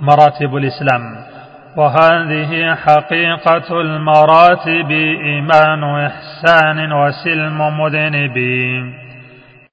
مراتب الإسلام. وهذه حقيقة المراتب إيمان إحسان وسلم مذنبين.